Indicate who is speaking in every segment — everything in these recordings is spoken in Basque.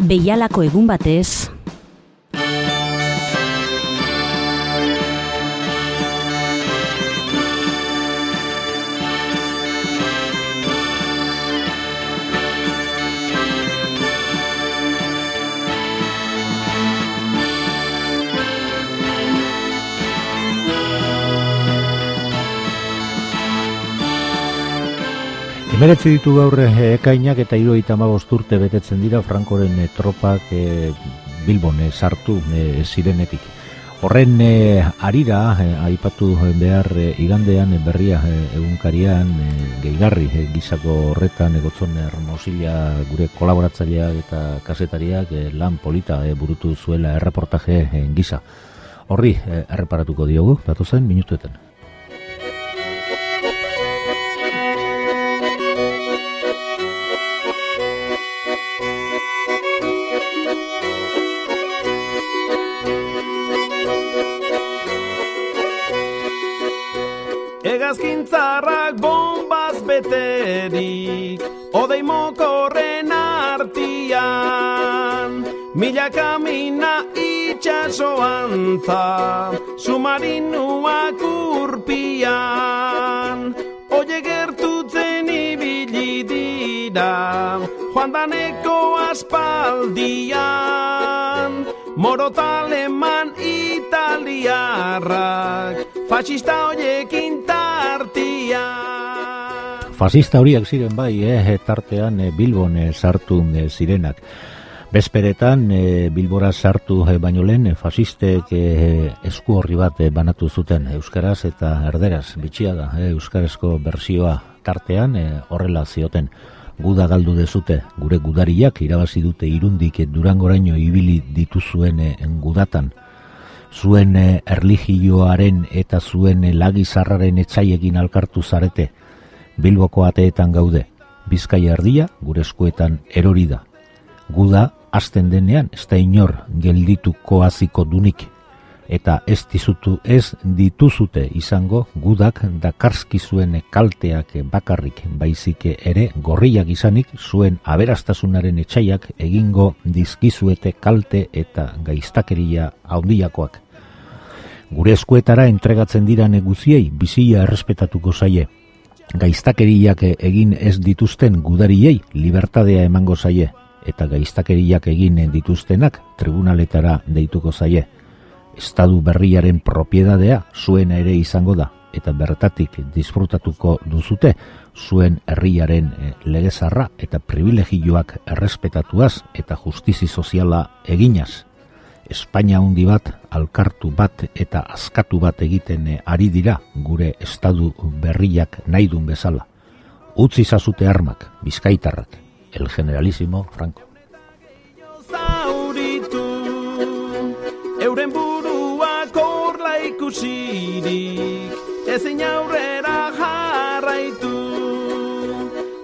Speaker 1: Beialako egun batez,
Speaker 2: Emeretzi ditu gaur eh, ekainak eta iroita urte betetzen dira Frankoren e, tropak e, Bilbon sartu e, zirenetik. Horren e, arira, aipatu behar igandean berria egunkarian e, gehigarri e, gizako horretan egotzon hermosila gure kolaboratzailea eta kasetariak lan polita e, burutu zuela erreportaje e, gisa. Horri erreparatuko diogu, datu zen, minutuetan.
Speaker 3: Beterik Odei mokorren artian Mila kamina itxasoan ta Sumarinuak urpian. Oie gertutzen ibili dira Joan daneko aspaldian. Morotaleman italiarrak Fascista hoiekin tartia
Speaker 2: Fascista horiek ziren bai, eh, tartean eh, Bilbon eh, sartu eh, zirenak. Bezperetan eh, Bilbora sartu eh, baino lehen eh, fasistek eh, esku horri bat eh, banatu zuten euskaraz eta erderaz bitxia da eh, euskarazko bersioa tartean eh, horrela zioten. Guda galdu dezute gure gudariak irabazi dute irundik durangoraino ibili dituzuen eh, gudatan. Zuen eh, erligioaren eta zuen eh, lagizarraren etxaiekin alkartu zarete, bilboko ateetan gaude, bizkaia erdia gure eskuetan erori da. Guda, azten denean, ez da inor geldituko aziko dunik, eta ez dizutu ez dituzute izango gudak dakarski zuen kalteak bakarrik baizike ere gorriak izanik zuen aberastasunaren etxaiak egingo dizkizuete kalte eta gaiztakeria handiakoak. Gure eskuetara entregatzen dira neguziei bizia errespetatuko zaie. Gaiztakeriak egin ez dituzten gudariei libertadea emango zaie eta gaiztakeriak egin dituztenak tribunaletara deituko zaie estadu berriaren propiedadea zuen ere izango da eta bertatik disfrutatuko duzute zuen herriaren e, legezarra eta privilegioak errespetatuaz eta justizi soziala eginaz. Espainia handi bat, alkartu bat eta askatu bat egiten e, ari dira gure estadu berriak nahi dun bezala. Utzi zazute armak, bizkaitarrak, el generalísimo Franco.
Speaker 3: Euren ikusirik ezin aurrera jarraitu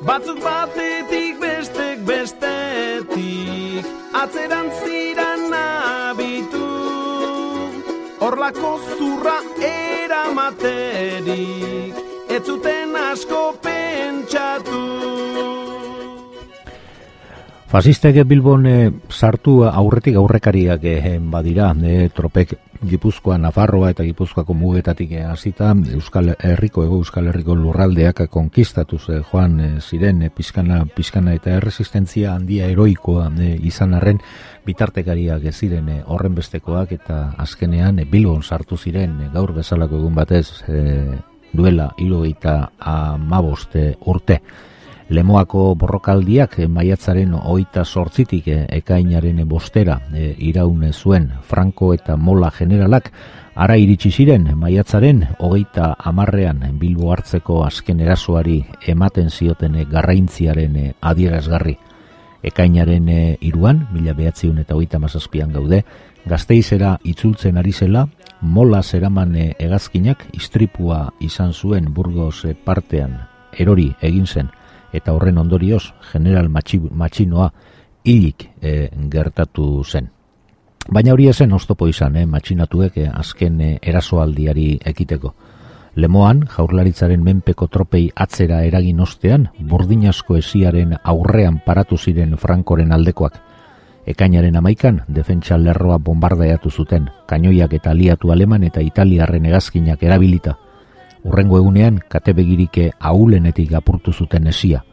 Speaker 3: batzuk batetik bestek bestetik atzeran horlako zurra eramaterik. Ez zuten asko pentsatu
Speaker 2: Fasistek Bilbon e, sartu aurretik aurrekariak e, badira, e, tropek Gipuzkoa, Nafarroa eta Gipuzkoako mugetatik hasita Euskal Herriko, Ego Euskal Herriko lurraldeak konkistatuz e, joan e, ziren e, pizkana, pizkana eta erresistentzia handia eroikoa e, izan arren bitartekariak ziren e, horren bestekoak eta azkenean e, Bilbon sartu ziren gaur bezalako egun batez duela hilo eta amaboste urte. Lemoako borrokaldiak eh, maiatzaren oita sortzitik eh, ekainaren bostera e, iraune zuen. Franco eta Mola generalak ara iritsi ziren maiatzaren hogeita amarrean bilbo hartzeko azken erasoari ematen zioten garraintziaren adierazgarri. Ekainaren iruan, mila behatziun eta hogeita mazazpian gaude, gazteizera itzultzen ari zela, Mola zeraman egazkinak istripua izan zuen burgos partean. Erori egin zen eta horren ondorioz general matxinoa hilik e, gertatu zen. Baina hori esen oztopo izan, eh, matxinatuek eh, azken eh, erasoaldiari ekiteko. Lemoan, jaurlaritzaren menpeko tropei atzera eragin ostean, burdinasko esiaren aurrean paratu ziren frankoren aldekoak. Ekainaren amaikan, defentsa lerroa bombardeatu zuten, kainoiak eta aliatu aleman eta italiarren egazkinak erabilita. Urrengo egunean, kate begirike aulenetik apurtu zuten esia.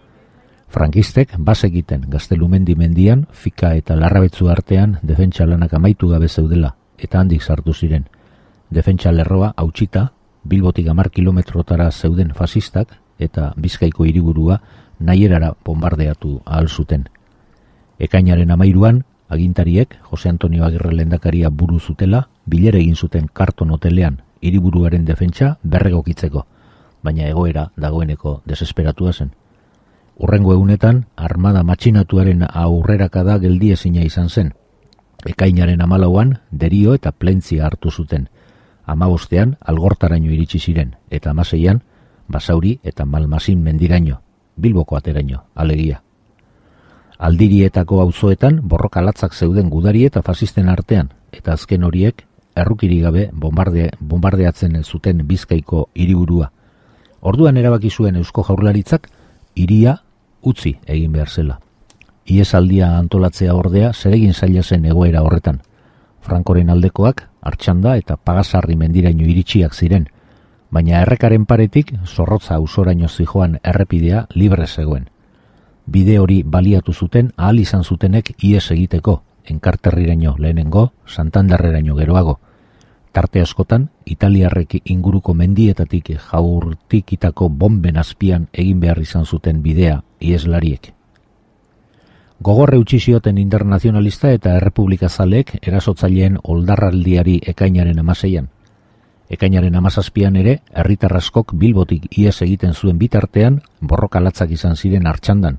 Speaker 2: Frankistek, bas egiten gaztelumendi mendian, fika eta larrabetzu artean, defentsa lanak amaitu gabe zeudela, eta handik sartu ziren. Defentsa lerroa hautsita, bilbotik amar kilometrotara zeuden fasistak, eta bizkaiko hiriburua nahierara bombardeatu ahal zuten. Ekainaren amairuan, agintariek, Jose Antonio Agirre lendakaria buru zutela, bilere egin zuten karton hotelean hiriburuaren defentsa berregokitzeko, baina egoera dagoeneko desesperatua zen. Urrengo egunetan, armada matxinatuaren aurrerakada geldiezina izan zen. Ekainaren amalauan, derio eta plentzia hartu zuten. Amabostean, algortaraino iritsi ziren, eta amaseian, basauri eta malmasin mendiraino, bilboko ateraino, alegia. Aldirietako auzoetan borroka latzak zeuden gudari eta fasisten artean, eta azken horiek errukiri gabe bombarde, bombardeatzen zuten bizkaiko hiriburua. Orduan erabaki zuen Eusko Jaurlaritzak iria utzi egin behar zela. Iesaldia antolatzea ordea zeregin zaila zen egoera horretan. Frankoren aldekoak, hartxanda eta pagasarri mendiraino iritsiak ziren, baina errekaren paretik zorrotza usoraino zijoan errepidea libre zegoen. Bide hori baliatu zuten ahal izan zutenek ies egiteko, enkarterriraino lehenengo, santandarreraino geroago. Tarte askotan, italiarrek inguruko mendietatik jaurtikitako bomben azpian egin behar izan zuten bidea ieslariek. Gogorre utzi zioten internazionalista eta errepublika zalek erasotzaileen oldarraldiari ekainaren amaseian, Ekainaren amazazpian ere, herritarraskok bilbotik ies egiten zuen bitartean, borroka latzak izan ziren hartxandan.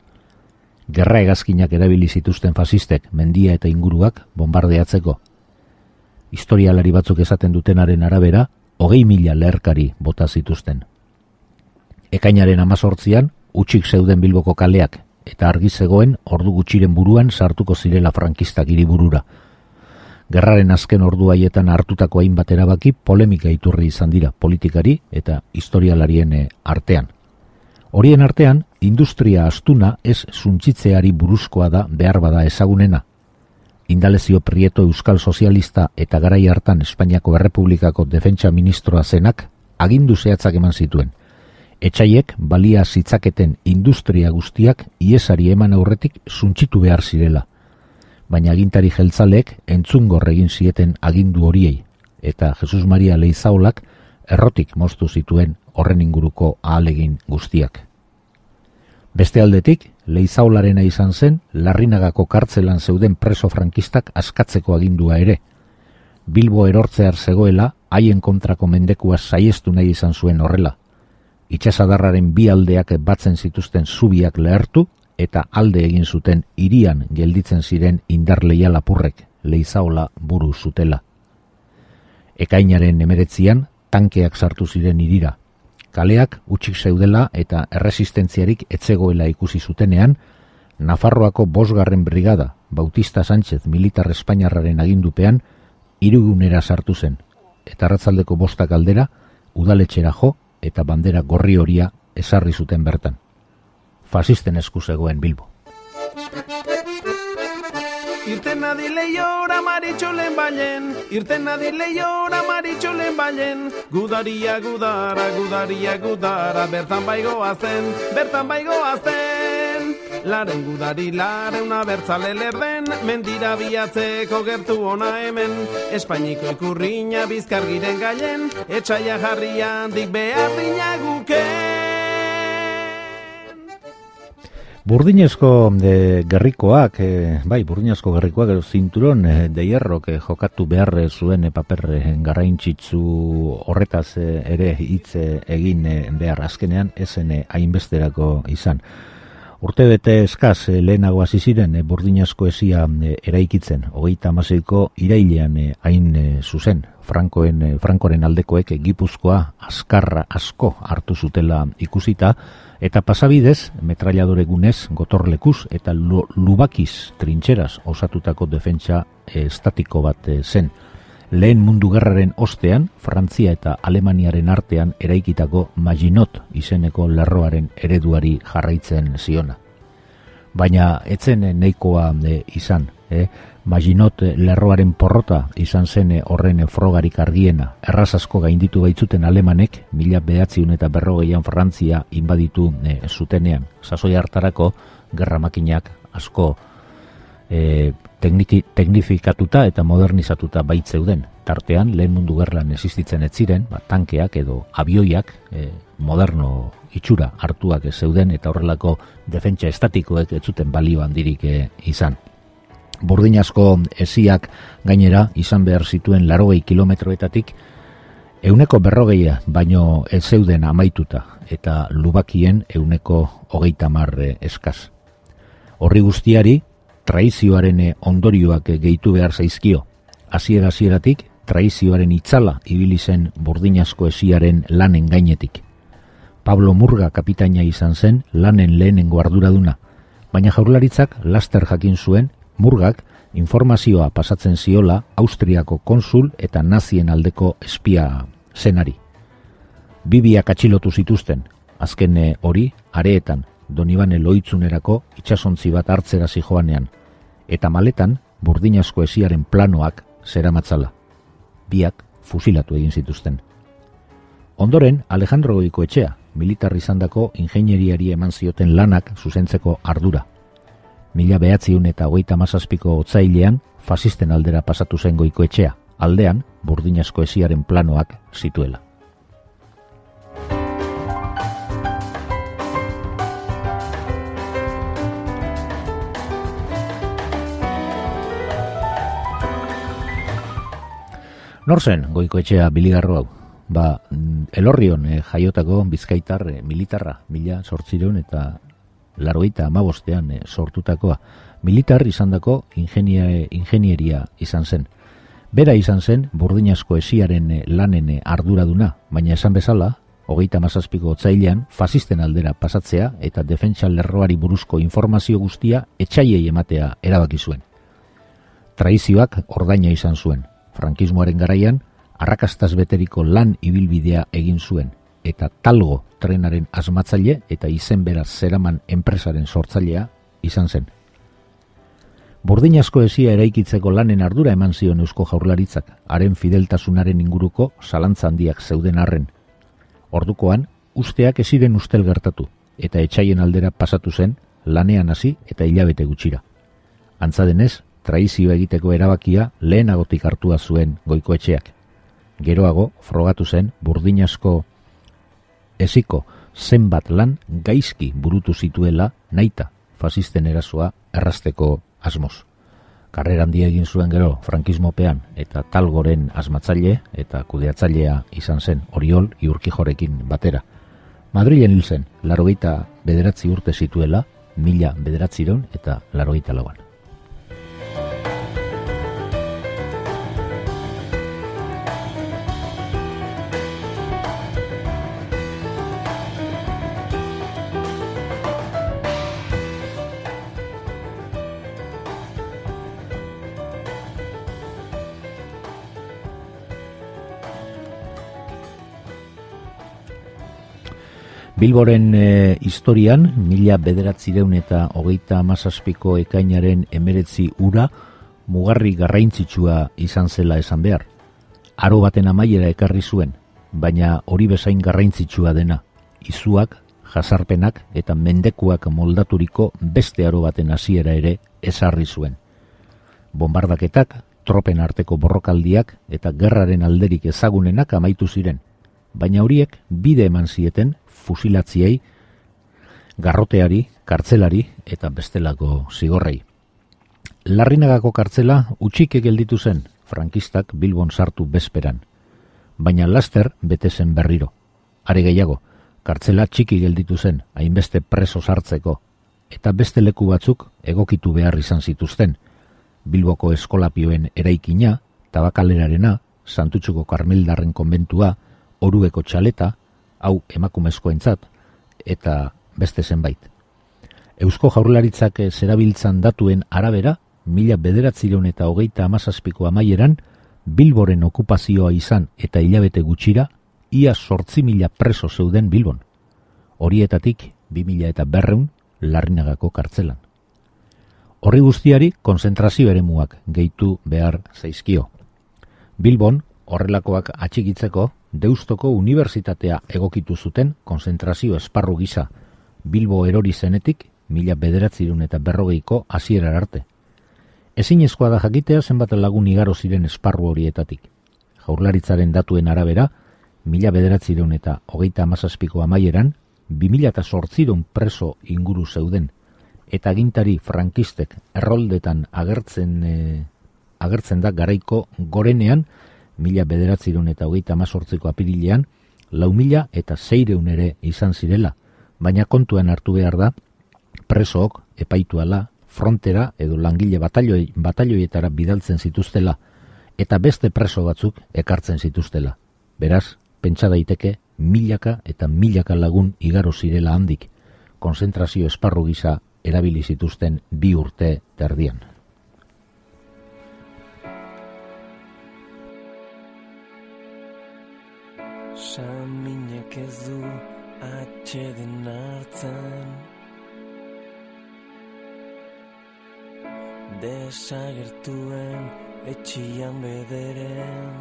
Speaker 2: Gerra egazkinak erabili zituzten fasistek, mendia eta inguruak bombardeatzeko. Historialari batzuk esaten dutenaren arabera, hogei mila leherkari bota zituzten. Ekainaren amazortzian, utxik zeuden bilboko kaleak, eta argi zegoen ordu gutxiren buruan sartuko zirela frankistak hiriburura, Gerraren azken ordu haietan hartutako hainbat erabaki polemika iturri izan dira politikari eta historialarien eh, artean. Horien artean, industria astuna ez suntzitzeari buruzkoa da behar bada ezagunena. Indalezio Prieto Euskal Sozialista eta garai hartan Espainiako Errepublikako Defentsa Ministroa zenak agindu zehatzak eman zituen. Etxaiek balia zitzaketen industria guztiak iesari eman aurretik suntzitu behar zirela baina agintari jeltzalek entzungor egin zieten agindu horiei, eta Jesus Maria Leizaolak errotik moztu zituen horren inguruko ahalegin guztiak. Beste aldetik, Leizaolarena izan zen, larrinagako kartzelan zeuden preso frankistak askatzeko agindua ere. Bilbo erortzear zegoela, haien kontrako mendekua saiestu nahi izan zuen horrela. Itxasadarraren bi aldeak batzen zituzten zubiak lehertu eta alde egin zuten irian gelditzen ziren indarleia lapurrek leizaola buru zutela. Ekainaren emeretzian, tankeak sartu ziren irira. Kaleak utxik zeudela eta erresistentziarik etzegoela ikusi zutenean, Nafarroako bosgarren brigada, Bautista Sánchez militar espainarraren agindupean, irugunera sartu zen, eta ratzaldeko bostak aldera, udaletxera jo eta bandera gorri horia esarri zuten bertan fasisten esku zegoen Bilbo.
Speaker 3: Irten nadi lehiora maritxolen bailen, irten nadi lehiora maritxolen bailen, gudaria gudara, gudaria gudara, bertan baigo azten, bertan baigo azten. Laren gudari lare una bertzale lerden, mendira biatzeko gertu ona hemen, Espainiko ikurriña bizkargiren gaien, etxaia jarrian dik behar guken.
Speaker 2: Burdinezko de gerrikoak, e, bai, burdinezko gerrikoak edo zinturon e, de hierro que jokatu behar zuen e, paper garraintzitzu horretaz ere hitz egin behar. Azkenean esen hainbesterako izan. Urte bete eskaz e, lehenago hasi ziren e, burdinezko esia eraikitzen, hogeita amaseiko irailean hain zuzen, Frankoen, Frankoren aldekoek gipuzkoa askarra asko hartu zutela ikusita, Eta pasabidez, metralladore gunez, gotorlekuz eta lubakiz trintxeraz osatutako defentsa eh, estatiko bat eh, zen. Lehen mundu gerraren ostean, Frantzia eta Alemaniaren artean eraikitako Maginot izeneko lerroaren ereduari jarraitzen ziona. Baina etzen neikoa e, izan, e, Maginot lerroaren porrota izan zen horren frogarik argiena. Erraz asko gainditu baitzuten alemanek, mila behatziun eta berrogeian Frantzia inbaditu e, zutenean. Sasoi hartarako, gerra makinak asko e, tekniki, teknifikatuta eta modernizatuta baitzeuden. Tartean, lehen mundu gerlan existitzen ez ziren, ba, tankeak edo abioiak e, moderno itxura hartuak zeuden eta horrelako defentsa estatikoek ez zuten balio handirik e, izan. Burdin asko esiak gainera izan behar zituen larogei kilometroetatik euneko berrogeia baino ez zeuden amaituta eta lubakien euneko hogeita marre eskaz. Horri guztiari traizioaren ondorioak gehitu behar zaizkio. Hasiera hasieratik traizioaren itzala ibili zen burdinazko esiaren lanen gainetik. Pablo Murga kapitaina izan zen lanen lehenengo arduraduna, baina jaurlaritzak laster jakin zuen Murgak informazioa pasatzen ziola Austriako konsul eta nazien aldeko espia zenari. Bibiak atxilotu zituzten, azken hori areetan Donibane loitzunerako itxasontzi bat hartzera zijoanean, eta maletan burdinazko esiaren planoak zera matzala. Biak fusilatu egin zituzten. Ondoren, Alejandro Goiko etxea, militar izandako ingenieriari eman zioten lanak zuzentzeko ardura. Mila behatziun eta hogeita mazazpiko otzailean, fasisten aldera pasatu zen goiko etxea, aldean, burdinazko esiaren planoak zituela. Norzen goiko etxea biligarro hau? Ba, mm, elorrion e, jaiotako bizkaitar e, militarra, mila sortzireun eta largoita amabostean e, sortutakoa. Militar izan dako ingenieria izan zen. Bera izan zen burdinazko esiaren lanen arduraduna, baina esan bezala, hogeita mazazpiko otzailean, fasisten aldera pasatzea eta defentsa lerroari buruzko informazio guztia etxaiei ematea erabaki zuen. Traizioak ordaina izan zuen, frankismoaren garaian, arrakastaz beteriko lan ibilbidea egin zuen, eta talgo trenaren asmatzaile eta izen beraz zeraman enpresaren sortzailea izan zen. Burdin asko ezia eraikitzeko lanen ardura eman zion eusko jaurlaritzak, haren fideltasunaren inguruko zalantza handiak zeuden arren. Ordukoan, usteak eziren ustel gertatu, eta etxaien aldera pasatu zen, lanean hasi eta hilabete gutxira. Antzadenez, traizio egiteko erabakia lehenagotik hartua zuen goikoetxeak. Geroago, frogatu zen, burdinasko eziko zenbat lan gaizki burutu zituela naita fasisten erasoa errasteko asmoz. Karrera handia egin zuen gero frankismopean eta talgoren asmatzaile eta kudeatzailea izan zen oriol iurkijorekin batera. Madrilen hil zen, larogeita bederatzi urte zituela, mila bederatziron eta larogeita lauan. Bilboren e, historian, mila bederatzireun eta hogeita amazazpiko ekainaren emeretzi ura, mugarri garraintzitsua izan zela esan behar. Aro baten amaiera ekarri zuen, baina hori bezain garraintzitsua dena. Izuak, jasarpenak eta mendekuak moldaturiko beste aro baten hasiera ere ezarri zuen. Bombardaketak, tropen arteko borrokaldiak eta gerraren alderik ezagunenak amaitu ziren, baina horiek bide eman zieten fusilatziei, garroteari, kartzelari eta bestelako zigorrei. Larrinagako kartzela utxik gelditu zen, frankistak Bilbon sartu bezperan. Baina laster bete zen berriro. Are gehiago, kartzela txiki gelditu zen, hainbeste preso sartzeko, eta beste leku batzuk egokitu behar izan zituzten. Bilboko eskolapioen eraikina, tabakalerarena, santutxuko karmeldarren konbentua, orueko txaleta, hau emakumezkoentzat eta beste zenbait. Eusko jaurlaritzak zerabiltzan datuen arabera, mila bederatzireun eta hogeita amazazpiko amaieran, Bilboren okupazioa izan eta hilabete gutxira, ia sortzi mila preso zeuden Bilbon. Horietatik, bi mila eta berreun, larrinagako kartzelan. Horri guztiari konzentrazio eremuak gehitu behar zaizkio. Bilbon, horrelakoak atxigitzeko, Deustoko Unibertsitatea egokitu zuten konzentrazio esparru gisa, Bilbo erori zenetik, mila bederatzirun eta berrogeiko hasiera arte. Ezin da jakitea zenbat lagun igaro ziren esparru horietatik. Jaurlaritzaren datuen arabera, mila bederatzireun eta hogeita amazazpiko amaieran, bi mila eta sortziron preso inguru zeuden, eta gintari frankistek erroldetan agertzen, e, agertzen da garaiko gorenean, mila bederatzireun eta hogeita amazortziko apirilean, lau mila eta zeireun ere izan zirela, baina kontuan hartu behar da, presook epaituala frontera edo langile batalioi, batalioietara bidaltzen zituztela, eta beste preso batzuk ekartzen zituztela. Beraz, pentsa daiteke milaka eta milaka lagun igaro zirela handik, konzentrazio esparru gisa erabili zituzten bi urte terdian.
Speaker 4: Atxeden hartzen. Desagertuen etxian bederen.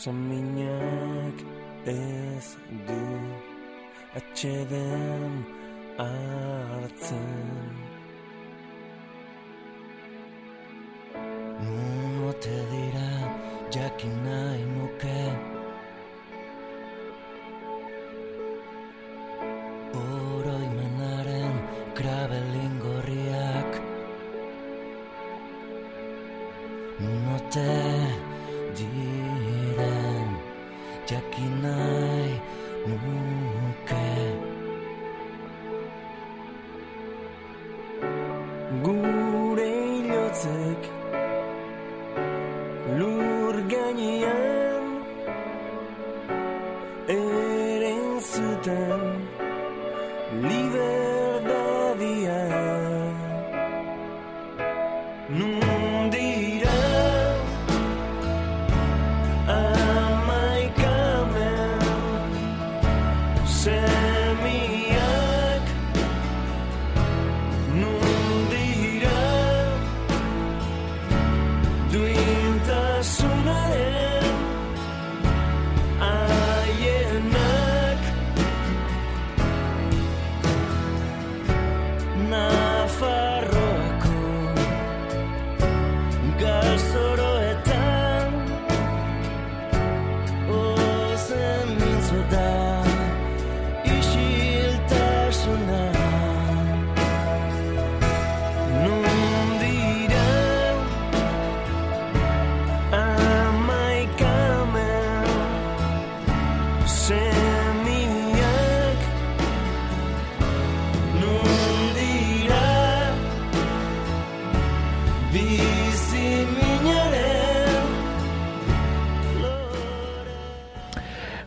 Speaker 4: Saminak ez du atxeden hartzen semiak Nun dira bizi minaren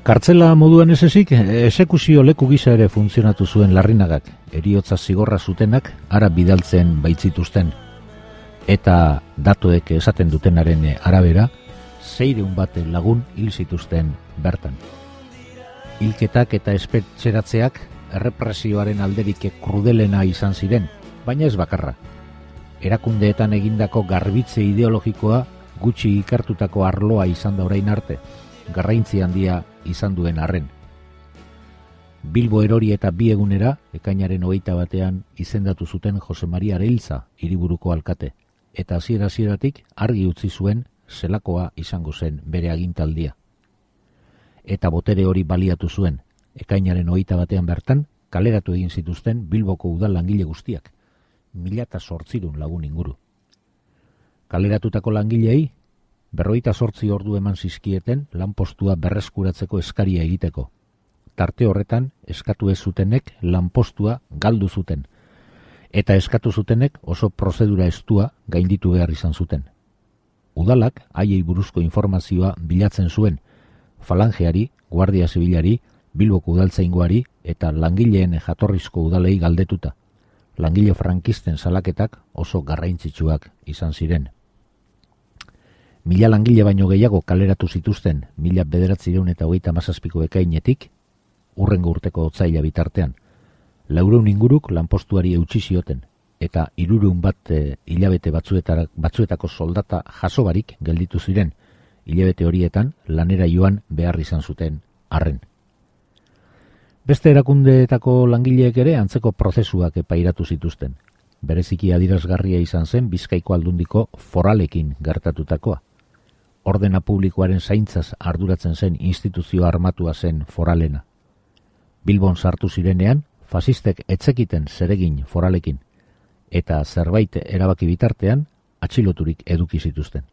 Speaker 2: Kartzela moduan ez ezik, esekuzio leku gisa ere funtzionatu zuen larrinagak, eriotza zigorra zutenak ara bidaltzen baitzituzten. Eta datuek esaten dutenaren arabera, zeireun bate lagun hil zituzten bertan. Hilketak eta espetxeratzeak errepresioaren alderik krudelena izan ziren, baina ez bakarra. Erakundeetan egindako garbitze ideologikoa gutxi ikertutako arloa izan da orain arte, garraintzi handia izan duen arren. Bilbo erori eta bi egunera, ekainaren hogeita batean izendatu zuten Jose Maria Areilza hiriburuko alkate, eta hasiera hasieratik argi utzi zuen zelakoa izango zen bere agintaldia. Eta botere hori baliatu zuen, ekainaren hogeita batean bertan, kaleratu egin zituzten Bilboko udal langile guztiak, mila eta sortzirun lagun inguru. Kaleratutako langilei, berroita sortzi ordu eman zizkieten lanpostua berreskuratzeko eskaria egiteko. Tarte horretan, eskatu ez zutenek lanpostua galdu zuten, eta eskatu zutenek oso prozedura estua gainditu behar izan zuten. Udalak haiei buruzko informazioa bilatzen zuen, falangeari, guardia zibilari, bilboko udaltzaingoari eta langileen jatorrizko udalei galdetuta. Langile frankisten salaketak oso garraintzitsuak izan ziren. Mila langile baino gehiago kaleratu zituzten mila bederatzireun eta hogeita mazazpiko ekainetik, urrengo urteko otzaila bitartean. Laureun inguruk lanpostuari eutxi zioten, eta irurun bat e, hilabete batzuetako soldata jasobarik gelditu ziren, hilabete horietan lanera joan behar izan zuten arren. Beste erakundeetako langileek ere antzeko prozesuak epairatu zituzten. Bereziki adirazgarria izan zen bizkaiko aldundiko foralekin gertatutakoa. Ordena publikoaren zaintzaz arduratzen zen instituzio armatua zen foralena. Bilbon sartu zirenean, fasistek etzekiten zeregin foralekin, eta zerbait erabaki bitartean, atxiloturik eduki zituzten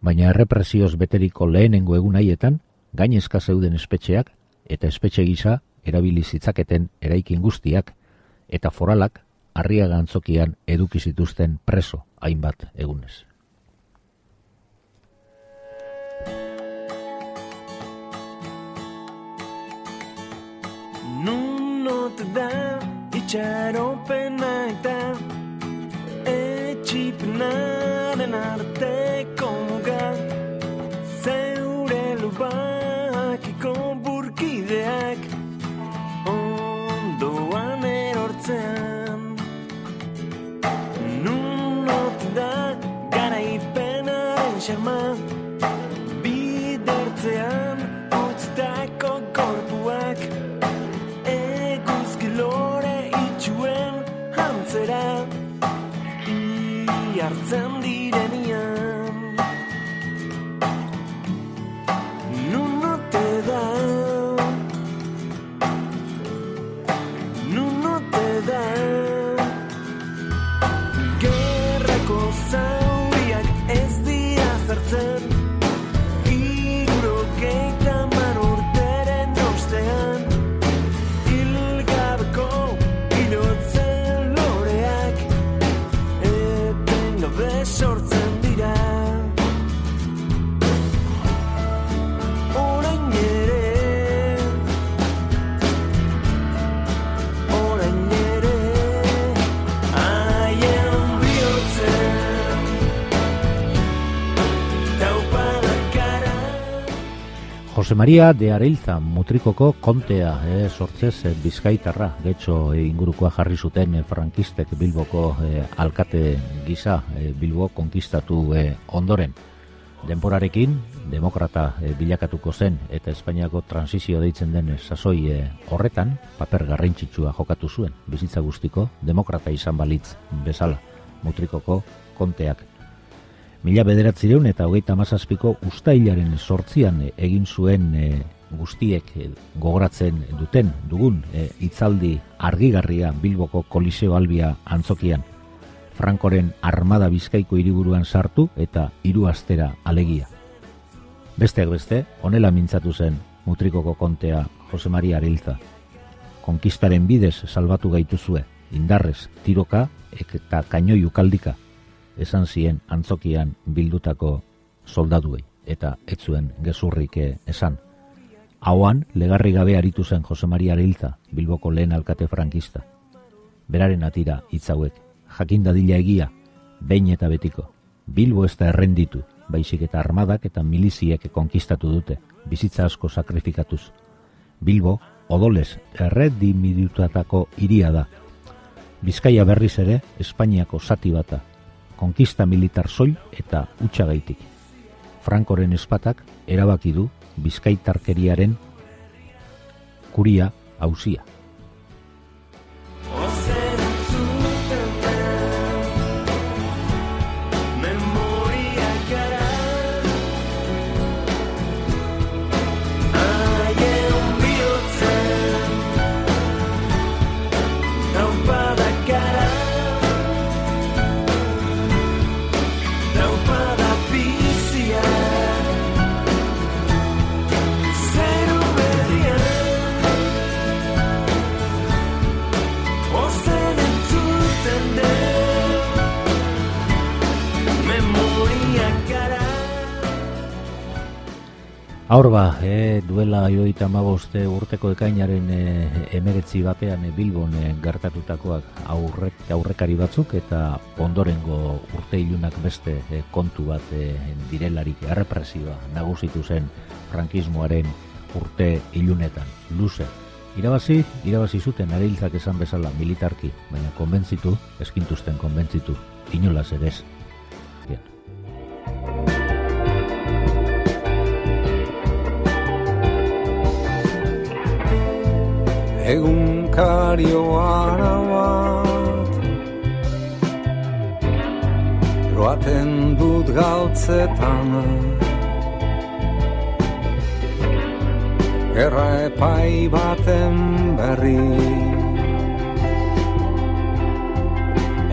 Speaker 2: baina errepresioz beteriko lehenengo egun haietan, gainezka zeuden espetxeak eta espetxe gisa erabili zitzaketen eraikin guztiak eta foralak harriaga antzokian eduki zituzten preso hainbat egunez.
Speaker 4: Nun not da itxaropena eta etxipnaren arteko
Speaker 2: Saint-Germain. Maria de Areilza mutrikoko kontea e, sortzez e, bizkaitarra. Getxo e, ingurukoa jarri zuten e, frankistek bilboko e, alkate gisa e, bilbo konkistatu e, ondoren. Denporarekin, demokrata e, bilakatuko zen eta Espainiako transizio deitzen den sasoi e, horretan, paper garrantzitsua jokatu zuen, bizitza guztiko, demokrata izan balitz bezala, mutrikoko konteak Mila bederatzireun eta hogeita mazazpiko ustailaren sortzian egin zuen e, guztiek e, gogoratzen duten dugun e, itzaldi argigarria Bilboko Koliseo Albia antzokian. Frankoren armada bizkaiko hiriburuan sartu eta hiru astera alegia. Besteak beste, honela mintzatu zen mutrikoko kontea Jose Maria Arilza. Konkistaren bidez salbatu gaituzue, indarrez, tiroka eta kainoiu kaldika esan zien antzokian bildutako soldaduei eta ez zuen gezurrik eh, esan. Hauan, legarri gabe aritu zen Jose Maria Arilza, Bilboko lehen alkate frankista. Beraren atira hitz hauek, jakin dadila egia, behin eta betiko. Bilbo ez da errenditu, baizik eta armadak eta miliziek konkistatu dute, bizitza asko sakrifikatuz. Bilbo, odolez, erredimidutatako iria da. Bizkaia berriz ere, Espainiako zati bata, konkista militar soil eta utxagaitik. Frankoren espatak erabaki du bizkaitarkeriaren kuria hausia. Aur ba, e, duela joita magoste urteko ekainaren e, emeretzi batean e, Bilbon e, gertatutakoak aurrek, aurrekari batzuk eta ondorengo urte ilunak beste e, kontu bat e, direlarik errepresioa nagusitu zen frankismoaren urte ilunetan, luze Irabazi, irabazi zuten areiltzak esan bezala militarki, baina konbentzitu, eskintuzten konbentzitu, inolaz ere ez.
Speaker 5: Egun kario ara bat Roaten dut galtzetan. Gerra epai baten berri.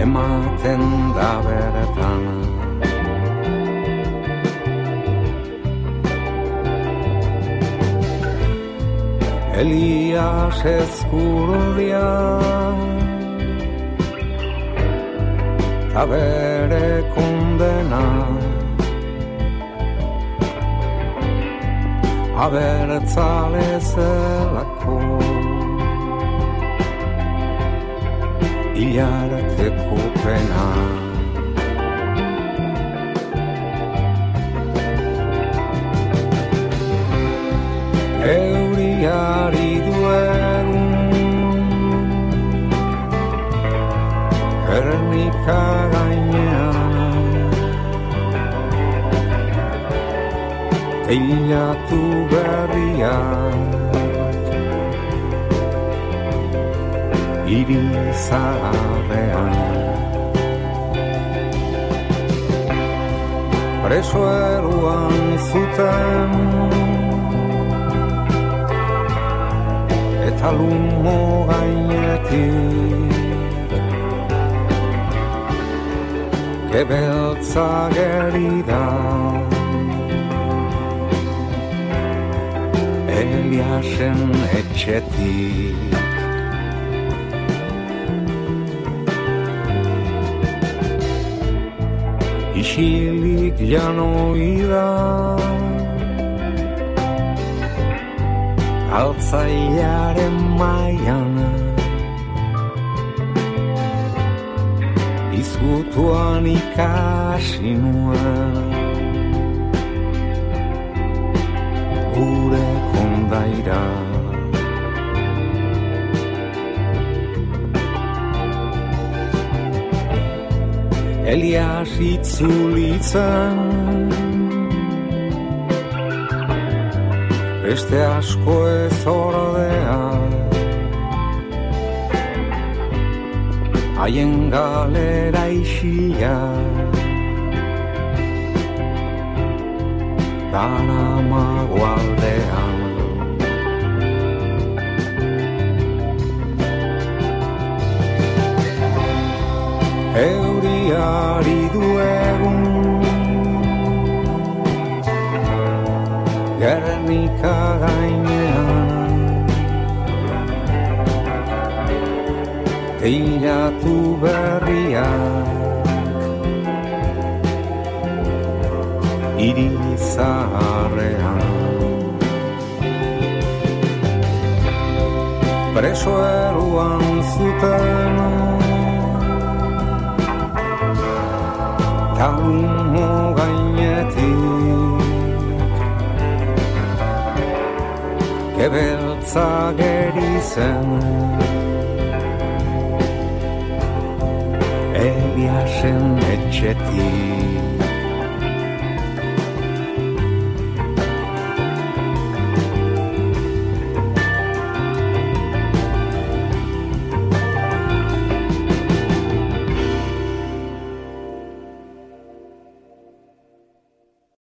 Speaker 5: Ematen da beretan Elias ezkururia Ta bere kondena abertzale zelako. Iarateko pena Euriari duen. Ernika gainean Teilatu berria Iri zaharrean. Preso eruan zuten Eta lumo gainetik Gebeltza gerida Eliasen etxetik. Isilik janoida Altzaiaren maian Izgutuan ikasi nuen. Gure kondaira. Elias itzulitzen Beste asko ez ordea Haien galera isila Dana magualdean Euriari duegun Gernika gainean Teilatu berriak Iri zaharrean. Preso eruan zuten. Talumo gainetik Gebeltza geri zen Eliasen etxetik